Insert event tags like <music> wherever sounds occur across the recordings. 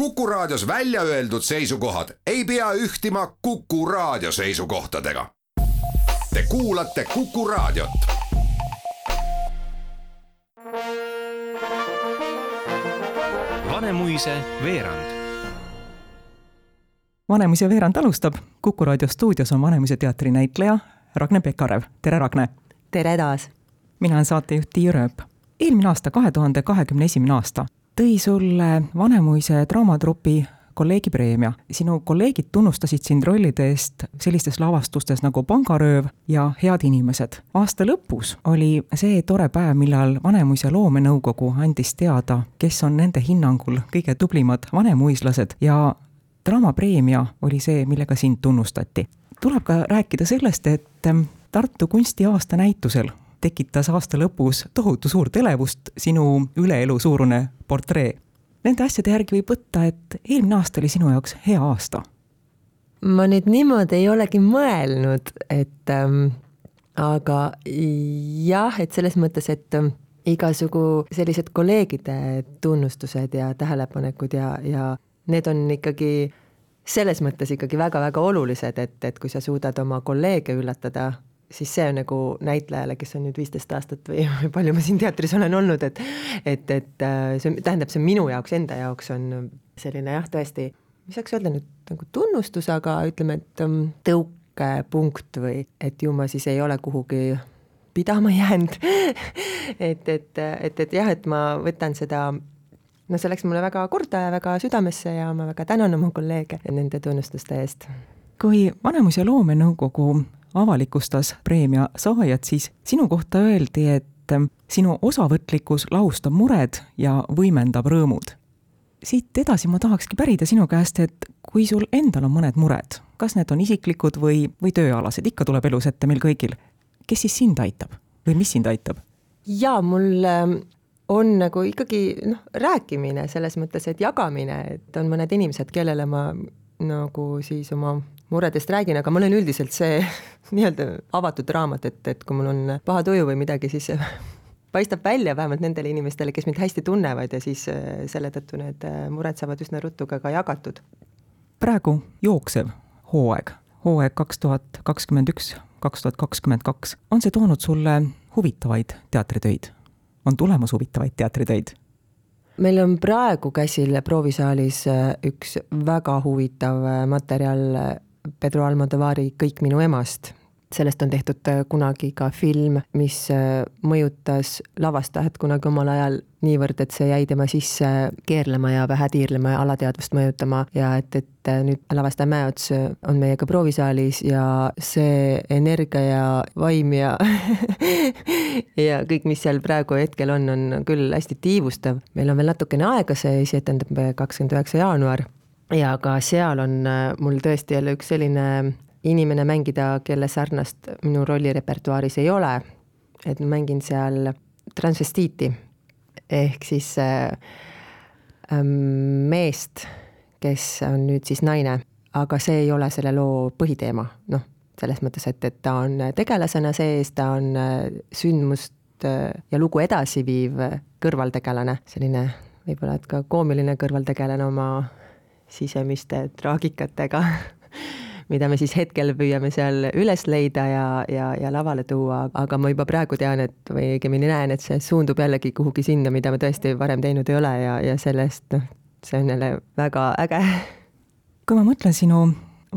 Kuku Raadios välja öeldud seisukohad ei pea ühtima Kuku Raadio seisukohtadega. Te kuulate Kuku Raadiot. Vanemuise veerand Vanemuise veerand alustab, Kuku raadio stuudios on Vanemuise teatri näitleja Ragne Pekarev, tere Ragne! tere taas! mina olen saatejuht Tiia Rööp. eelmine aasta, kahe tuhande kahekümne esimene aasta, tõi sulle Vanemuise draamatrupi kolleegipreemia. sinu kolleegid tunnustasid sind rollide eest sellistes lavastustes nagu Pangarööv ja Head inimesed. aasta lõpus oli see tore päev, millal Vanemuise loomenõukogu andis teada, kes on nende hinnangul kõige tublimad vanemuislased ja draamapreemia oli see, millega sind tunnustati. tuleb ka rääkida sellest, et Tartu kunstiaasta näitusel tekitas aasta lõpus tohutu suurt elevust sinu üleelu suurune portree. Nende asjade järgi võib võtta, et eelmine aasta oli sinu jaoks hea aasta. ma nüüd niimoodi ei olegi mõelnud, et ähm, aga jah, et selles mõttes, et ähm, igasugu sellised kolleegide tunnustused ja tähelepanekud ja, ja need on ikkagi selles mõttes ikkagi väga-väga olulised, et, et kui sa suudad oma kolleege üllatada, siis see on nagu näitlejale, kes on nüüd viisteist aastat <laughs> või palju ma siin teatris olen olnud, et et, et äh, see tähendab, see minu jaoks, enda jaoks on selline jah, tõesti, mis saaks öelda nüüd nagu tunnustus, aga ütleme, et um, tõukepunkt või et ju ma siis ei ole kuhugi pidama jäänud <laughs> et, et, et, et jah, et ma võtan seda no see läks mulle väga korda ja väga südamesse ja ma väga tänan oma kolleege nende tunnustuste eest. kui Vanemuise loomenõukogu avalikustas preemia saajad, siis sinu kohta öeldi, et sinu osavõtlikkus lahustab mured ja võimendab rõõmud. siit edasi ma tahakski pärida sinu käest, et kui sul endal on mõned mured, kas need on isiklikud või, või tööalased, ikka tuleb elus ette meil kõigil, kes siis sind aitab või mis sind aitab? jaa, mul ähm, on nagu ikkagi noh, rääkimine selles mõttes, et jagamine, et on mõned inimesed, kellele ma nagu siis oma muredest räägin, aga ma olen üldiselt see <laughs> nii-öelda avatud raamat, et, et kui mul on paha tuju või midagi, siis <laughs> paistab välja vähemalt nendele inimestele, kes mind hästi tunnevad ja siis äh, selle tõttu need äh, mured saavad üsna ruttu ka, ka jagatud. praegu jooksev hooaeg, hooaeg kaks tuhat kakskümmend üks, kaks tuhat kakskümmend kaks, on see toonud sulle huvitavaid teatritöid? on tulemas huvitavaid teatritöid? meil on praegu käsil proovisaalis äh, üks väga huvitav materjal Pedro Almodovari Kõik minu emast. sellest on tehtud äh, kunagi ka film, mis äh, mõjutas lavastajat kunagi omal ajal niivõrd, et see jäi tema sisse keerlema ja vähe tiirlema ja alateadvust mõjutama ja et, et äh, nüüd lavastaja Mäeots on meiega proovisaalis ja see energia ja vaim ja <laughs> ja kõik, mis seal praegu hetkel on, on küll hästi tiivustav. meil on veel natukene aega, see esietendab kakskümmend üheksa jaanuar ja ka seal on äh, mul tõesti jälle üks selline inimene mängida, kelle sarnast minu rollirepertuaaris ei ole. et ma mängin seal transvestiiti. Ehk siis äh, ähm, meest, kes on nüüd siis naine, aga see ei ole selle loo põhiteema, noh, selles mõttes, et, et ta on tegelasena sees, ta on äh, sündmust ja lugu edasiviiv kõrvaltegelane, selline võib-olla et ka koomiline kõrvaltegelane oma sisemiste traagikatega mida me siis hetkel püüame seal üles leida ja, ja, ja lavale tuua, aga ma juba praegu tean, et või õigemini näen, et see suundub jällegi kuhugi sinna, mida me tõesti varem teinud ei ole ja, ja sellest noh, see on jälle väga äge. kui ma mõtlen sinu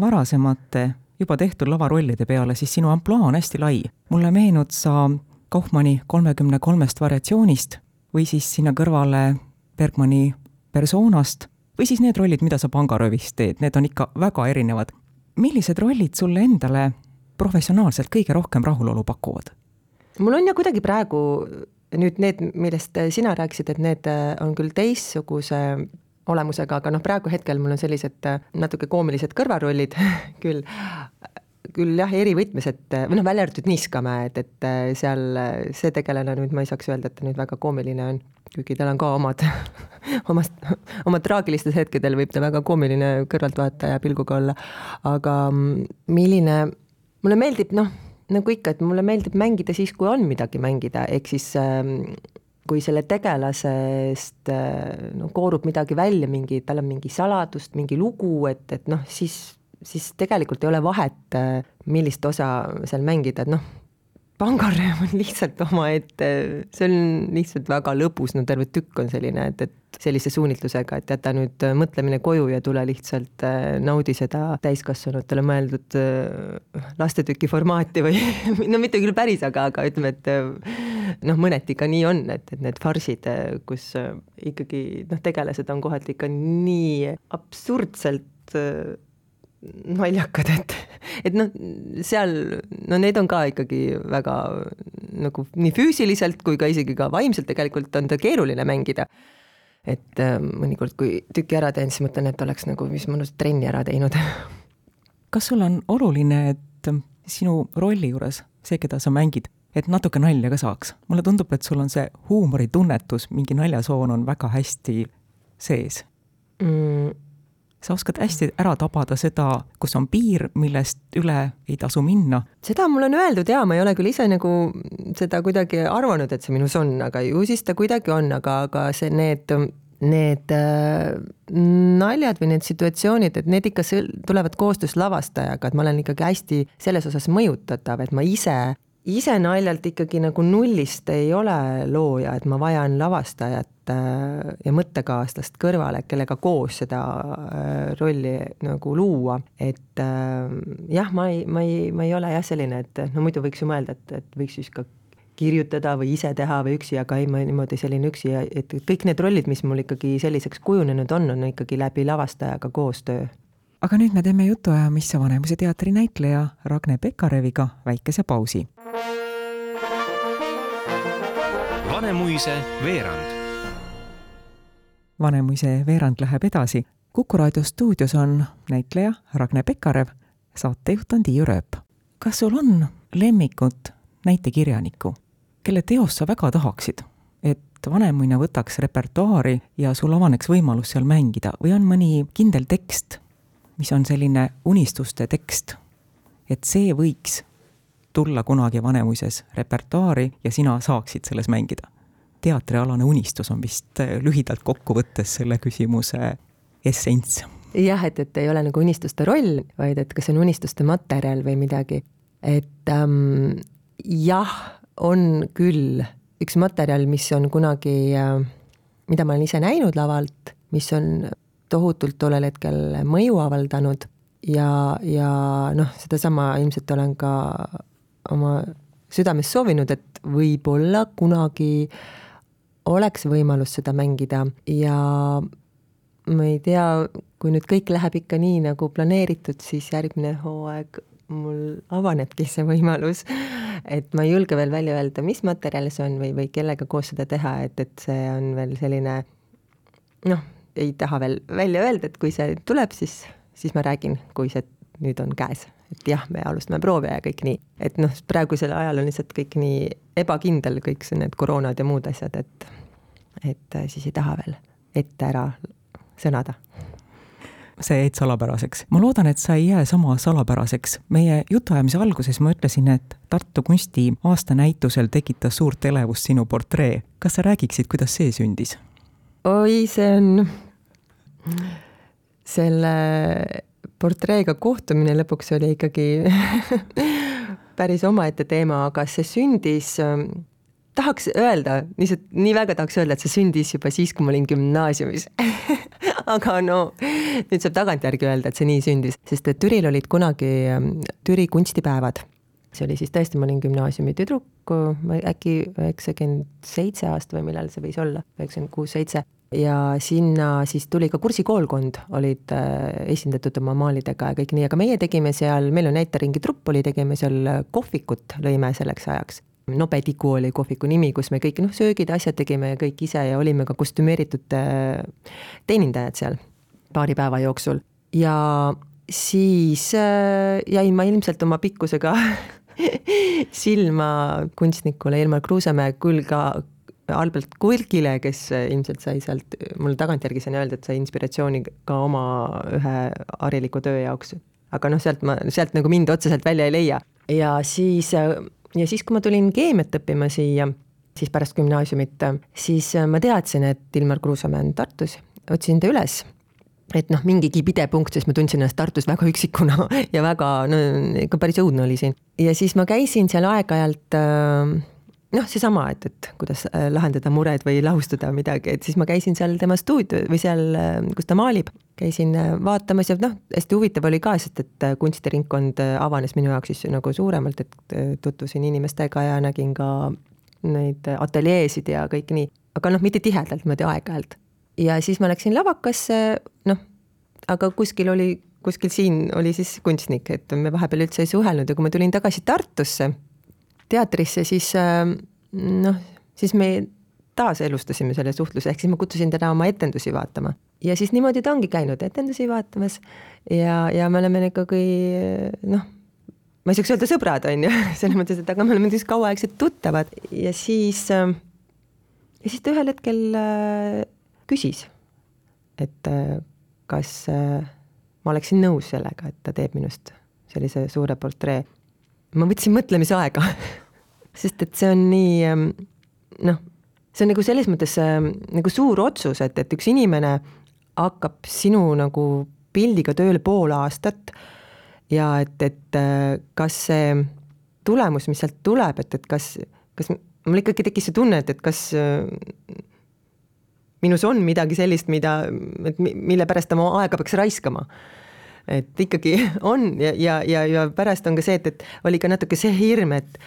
varasemate juba tehtud lavarollide peale, siis sinu ampluaa on hästi lai. mulle meenud sa Kaufmanni kolmekümne kolmest variatsioonist või siis sinna kõrvale Bergmani persoonast või siis need rollid, mida sa pangaröövis teed, need on ikka väga erinevad. millised rollid sulle endale professionaalselt kõige rohkem rahulolu pakuvad? mul on ja kuidagi praegu nüüd need, millest sina rääkisid, et need on küll teistsuguse olemusega, aga noh, praegu hetkel mul on sellised natuke koomilised kõrvarollid <laughs> küll, küll jah, eri võtmes, et või noh, välja arvatud Niiskamäe, et, et seal see tegelane nüüd ma ei saaks öelda, et ta nüüd väga koomiline on kuigi tal on ka omad <laughs> omast, omad traagilistes hetkedel võib ta väga koomiline kõrvaltvaataja pilguga olla, aga mm, milline, mulle meeldib noh, nagu ikka, et mulle meeldib mängida siis, kui on midagi mängida, ehk siis äh, kui selle tegelasest no koorub midagi välja, mingi, tal on mingi saladust, mingi lugu, et, et noh, siis, siis tegelikult ei ole vahet, millist osa seal mängida, et noh, pangarööv on lihtsalt omaette, see on lihtsalt väga lõbus, no terve tükk on selline, et, et sellise suunitlusega, et jäta nüüd mõtlemine koju ja tule lihtsalt äh, naudi seda täiskasvanutele mõeldud äh, lastetüki formaati või <laughs> no mitte küll päris, aga, aga ütleme, et äh, noh, mõneti ka nii on, et, et need farsid, kus ikkagi noh, tegelased on kohati ikka nii absurdselt naljakad, et, et noh, seal, no need on ka ikkagi väga nagu nii füüsiliselt kui ka isegi ka vaimselt tegelikult on ta keeruline mängida et äh, mõnikord, kui tüki ära teen, siis mõtlen, et oleks nagu mis mõnus trenni ära teinud. kas sul on oluline, et sinu rolli juures, see, keda sa mängid, et natuke nalja ka saaks? mulle tundub, et sul on see huumoritunnetus, mingi naljasoon on väga hästi sees mm sa oskad hästi ära tabada seda, kus on piir, millest üle ei tasu minna. seda mulle on öeldud ja ma ei ole küll ise nagu seda kuidagi arvanud, et see minus on, aga ju siis ta kuidagi on, aga, aga see, need, need äh, naljad või need situatsioonid, et need ikka tulevad koostöös lavastajaga, et ma olen ikkagi hästi selles osas mõjutatav, et ma ise ise naljalt ikkagi nagu nullist ei ole looja, et ma vajan lavastajat äh, ja mõttekaaslast kõrvale, kellega koos seda äh, rolli nagu luua, et äh, jah, ma ei, ma ei, ma ei ole jah selline, et no muidu võiks ju mõelda, et, et võiks siis ka kirjutada või ise teha või üksi, aga ei, ma niimoodi selline üksi ja et kõik need rollid, mis mul ikkagi selliseks kujunenud on, on ikkagi läbi lavastajaga koostöö. Aga nüüd me teeme jutuajamisse Vanemuise teatri näitleja Ragne Pekareviga väikese pausi Vanemuise veerand. Vanemuise veerand läheb edasi. kuku raadio stuudios on näitleja Ragne Pekarev, saatejuht on Tiiu Rööp. kas sul on lemmikut näitekirjanikku, kelle teost sa väga tahaksid, et Vanemuine võtaks repertuaari ja sul avaneks võimalus seal mängida või on mõni kindel tekst, mis on selline unistuste tekst, et see võiks tulla kunagi Vanemuises repertuaari ja sina saaksid selles mängida. teatrialane unistus on vist äh, lühidalt kokku võttes selle küsimuse essents. jah, et, et ei ole nagu unistuste roll, vaid et kas see on unistuste materjal või midagi. et ähm, jah, on küll üks materjal, mis on kunagi äh,, mida ma olen ise näinud lavalt, mis on tohutult tollel hetkel mõju avaldanud ja, ja noh, sedasama ilmselt olen ka oma südames soovinud, et võib-olla kunagi oleks võimalus seda mängida ja ma ei tea, kui nüüd kõik läheb ikka nii, nagu planeeritud, siis järgmine hooaeg mul avanebki see võimalus. et ma ei julge veel välja öelda, mis materjal see on või, või kellega koos seda teha, et, et see on veel selline noh, ei taha veel välja öelda, et kui see tuleb, siis, siis ma räägin, kui see nüüd on käes et jah, me alustame proovi ja kõik nii, et noh, praegusel ajal on lihtsalt kõik nii ebakindel, kõik see, need koroonad ja muud asjad, et, et äh, siis ei taha veel ette ära sõnada sa jäid salapäraseks. ma loodan, et sa ei jää sama salapäraseks. meie jutuajamise alguses ma ütlesin, et Tartu kunsti aastanäitusel tekitas suurt elevust sinu portree. kas sa räägiksid, kuidas see sündis? oi, see on selle portreega kohtumine lõpuks oli ikkagi <laughs> päris omaette teema, aga see sündis, ähm, tahaks öelda, lihtsalt nii väga tahaks öelda, et see sündis juba siis, kui ma olin gümnaasiumis <laughs> aga no nüüd saab tagantjärgi öelda, et see nii sündis, sest et Türil olid kunagi ähm, Türi kunstipäevad. See oli siis tõesti, ma olin gümnaasiumi tüdruk, äkki üheksakümmend seitse aasta või millal see võis olla, üheksakümmend kuus, seitse ja sinna siis tuli ka kursikoolkond, olid äh, esindatud oma maalidega ja kõik nii, aga meie tegime seal, meil on näiteringi trupp oli, tegime seal kohvikut, lõime selleks ajaks. Nobediku oli kohviku nimi, kus me kõik noh, söögid, asjad tegime kõik ise ja olime ka kostümeeritud äh, teenindajad seal paari päeva jooksul ja siis äh, jäin ma ilmselt oma pikkusega <laughs> silma kunstnikule Ilmar Kruusemäe küll ka Albert Kulgile, kes ilmselt sai sealt, mul tagantjärgi saan öelda, et sai inspiratsiooni ka oma ühe hariliku töö jaoks. aga noh, sealt ma, sealt nagu mind otseselt välja ei leia. ja siis, ja siis, kui ma tulin keemiat õppima siia, siis pärast gümnaasiumit, siis ma teadsin, et Ilmar Kruusamäe on Tartus, otsisin ta üles et noh, mingigi pidepunkt, sest ma tundsin ennast Tartus väga üksikuna <laughs> ja väga, no ikka päris õudne oli siin. ja siis ma käisin seal aeg-ajalt äh, noh, seesama, et, et kuidas äh, lahendada mured või lahustada midagi, et siis ma käisin seal tema stuudio või seal, äh, kus ta maalib, käisin vaatamas ja noh, hästi huvitav oli ka, sest et kunstiringkond avanes minu jaoks siis nagu suuremalt, et tutvusin inimestega ja nägin ka neid ateljeesid ja kõike nii, aga noh, mitte tihedalt, niimoodi aeg-ajalt ja siis ma läksin lavakasse, noh, aga kuskil oli, kuskil siin oli siis kunstnik, et me vahepeal üldse ei suhelnud. Ja kui ma tulin tagasi Tartusse teatrisse, siis äh, noh, siis me taaselustasime selle suhtluse, ehk siis ma kutsusin teda oma etendusi vaatama. ja siis niimoodi ta ongi käinud etendusi vaatamas. Ja, ja me oleme ikkagi noh, ma ei saaks öelda sõbrad, on ju, <laughs> selles mõttes, et aga me oleme siis kauaaegsed tuttavad. Ja siis, äh, ja siis ta ühel hetkel äh, küsis, et äh, kas äh, ma oleksin nõus sellega, et ta teeb minust sellise suure portree. ma võtsin mõtlemisaega <laughs> sest et see on nii ähm, noh, see on nagu selles mõttes ähm, nagu suur otsus, et, et üks inimene hakkab sinu nagu pildiga tööle pool aastat ja et, et äh, kas see tulemus, mis sealt tuleb, et, et kas, kas mul ikkagi tekkis see tunne, et, et kas minus on midagi sellist, mida, et mille pärast oma aega peaks raiskama. et ikkagi <laughs> on ja, ja, ja, ja pärast on ka see, et, et oli ka natuke see hirm, et,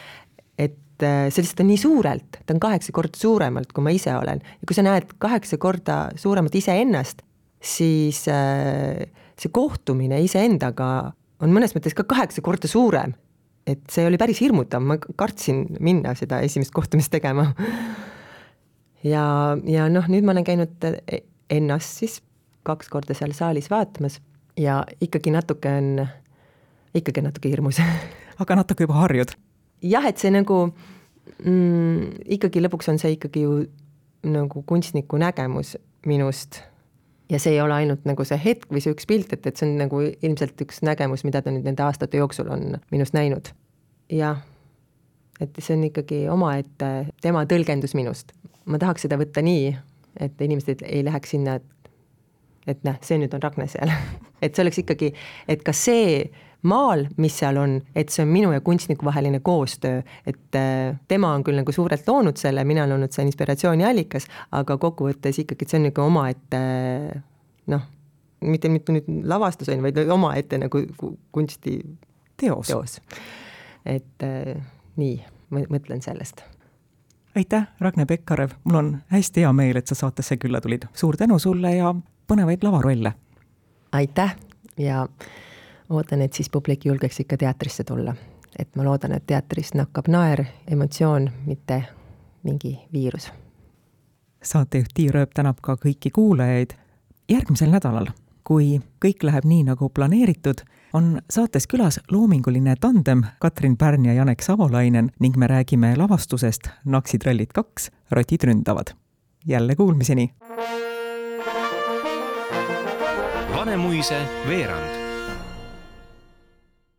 et äh, see lihtsalt on nii suurelt, ta on kaheksa korda suuremalt, kui ma ise olen ja kui sa näed kaheksa korda suuremat iseennast, siis äh, see kohtumine iseendaga on mõnes mõttes ka kaheksa korda suurem. et see oli päris hirmutav, ma kartsin minna seda esimest kohtumist tegema <laughs> ja, ja noh, nüüd ma olen käinud e-, ennast siis kaks korda seal saalis vaatamas ja ikkagi natuke on, ikkagi natuke hirmus <laughs> aga natuke juba harjud? jah, et see nagu mm, ikkagi lõpuks on see ikkagi ju nagu kunstniku nägemus minust ja see ei ole ainult nagu see hetk või see üks pilt, et, et see on nagu ilmselt üks nägemus, mida ta nüüd nende aastate jooksul on minust näinud. jah, et see on ikkagi omaette tema tõlgendus minust ma tahaks seda võtta nii, et inimesed ei läheks sinna, et, et näe, see nüüd on Ragne seal <laughs> et see oleks ikkagi, et ka see maal, mis seal on, et see on minu ja kunstniku vaheline koostöö, et äh, tema on küll nagu suurelt loonud selle, mina olen olnud see inspiratsiooni allikas, aga kokkuvõttes ikkagi, et see on nagu omaette noh, mitte, mitte nüüd lavastus on ju, vaid omaette nagu kunsti teos, teos.. et äh, nii, mõtlen sellest aitäh, Ragne Pekkarev, mul on hästi hea meel, et sa saatesse külla tulid. suur tänu sulle ja põnevaid lavarolle! aitäh ja ootan, et siis publik julgeks ikka teatrisse tulla. et ma loodan, et teatrist nakkab naer, emotsioon, mitte mingi viirus. saatejuht Tiia Rööp tänab ka kõiki kuulajaid. järgmisel nädalal, kui kõik läheb nii, nagu planeeritud on saates külas loominguline tandem Katrin Pärn ja Janek Savolainen ning me räägime lavastusest Naksitrallid kaks, rotid ründavad. jälle kuulmiseni! Vanemuise veerand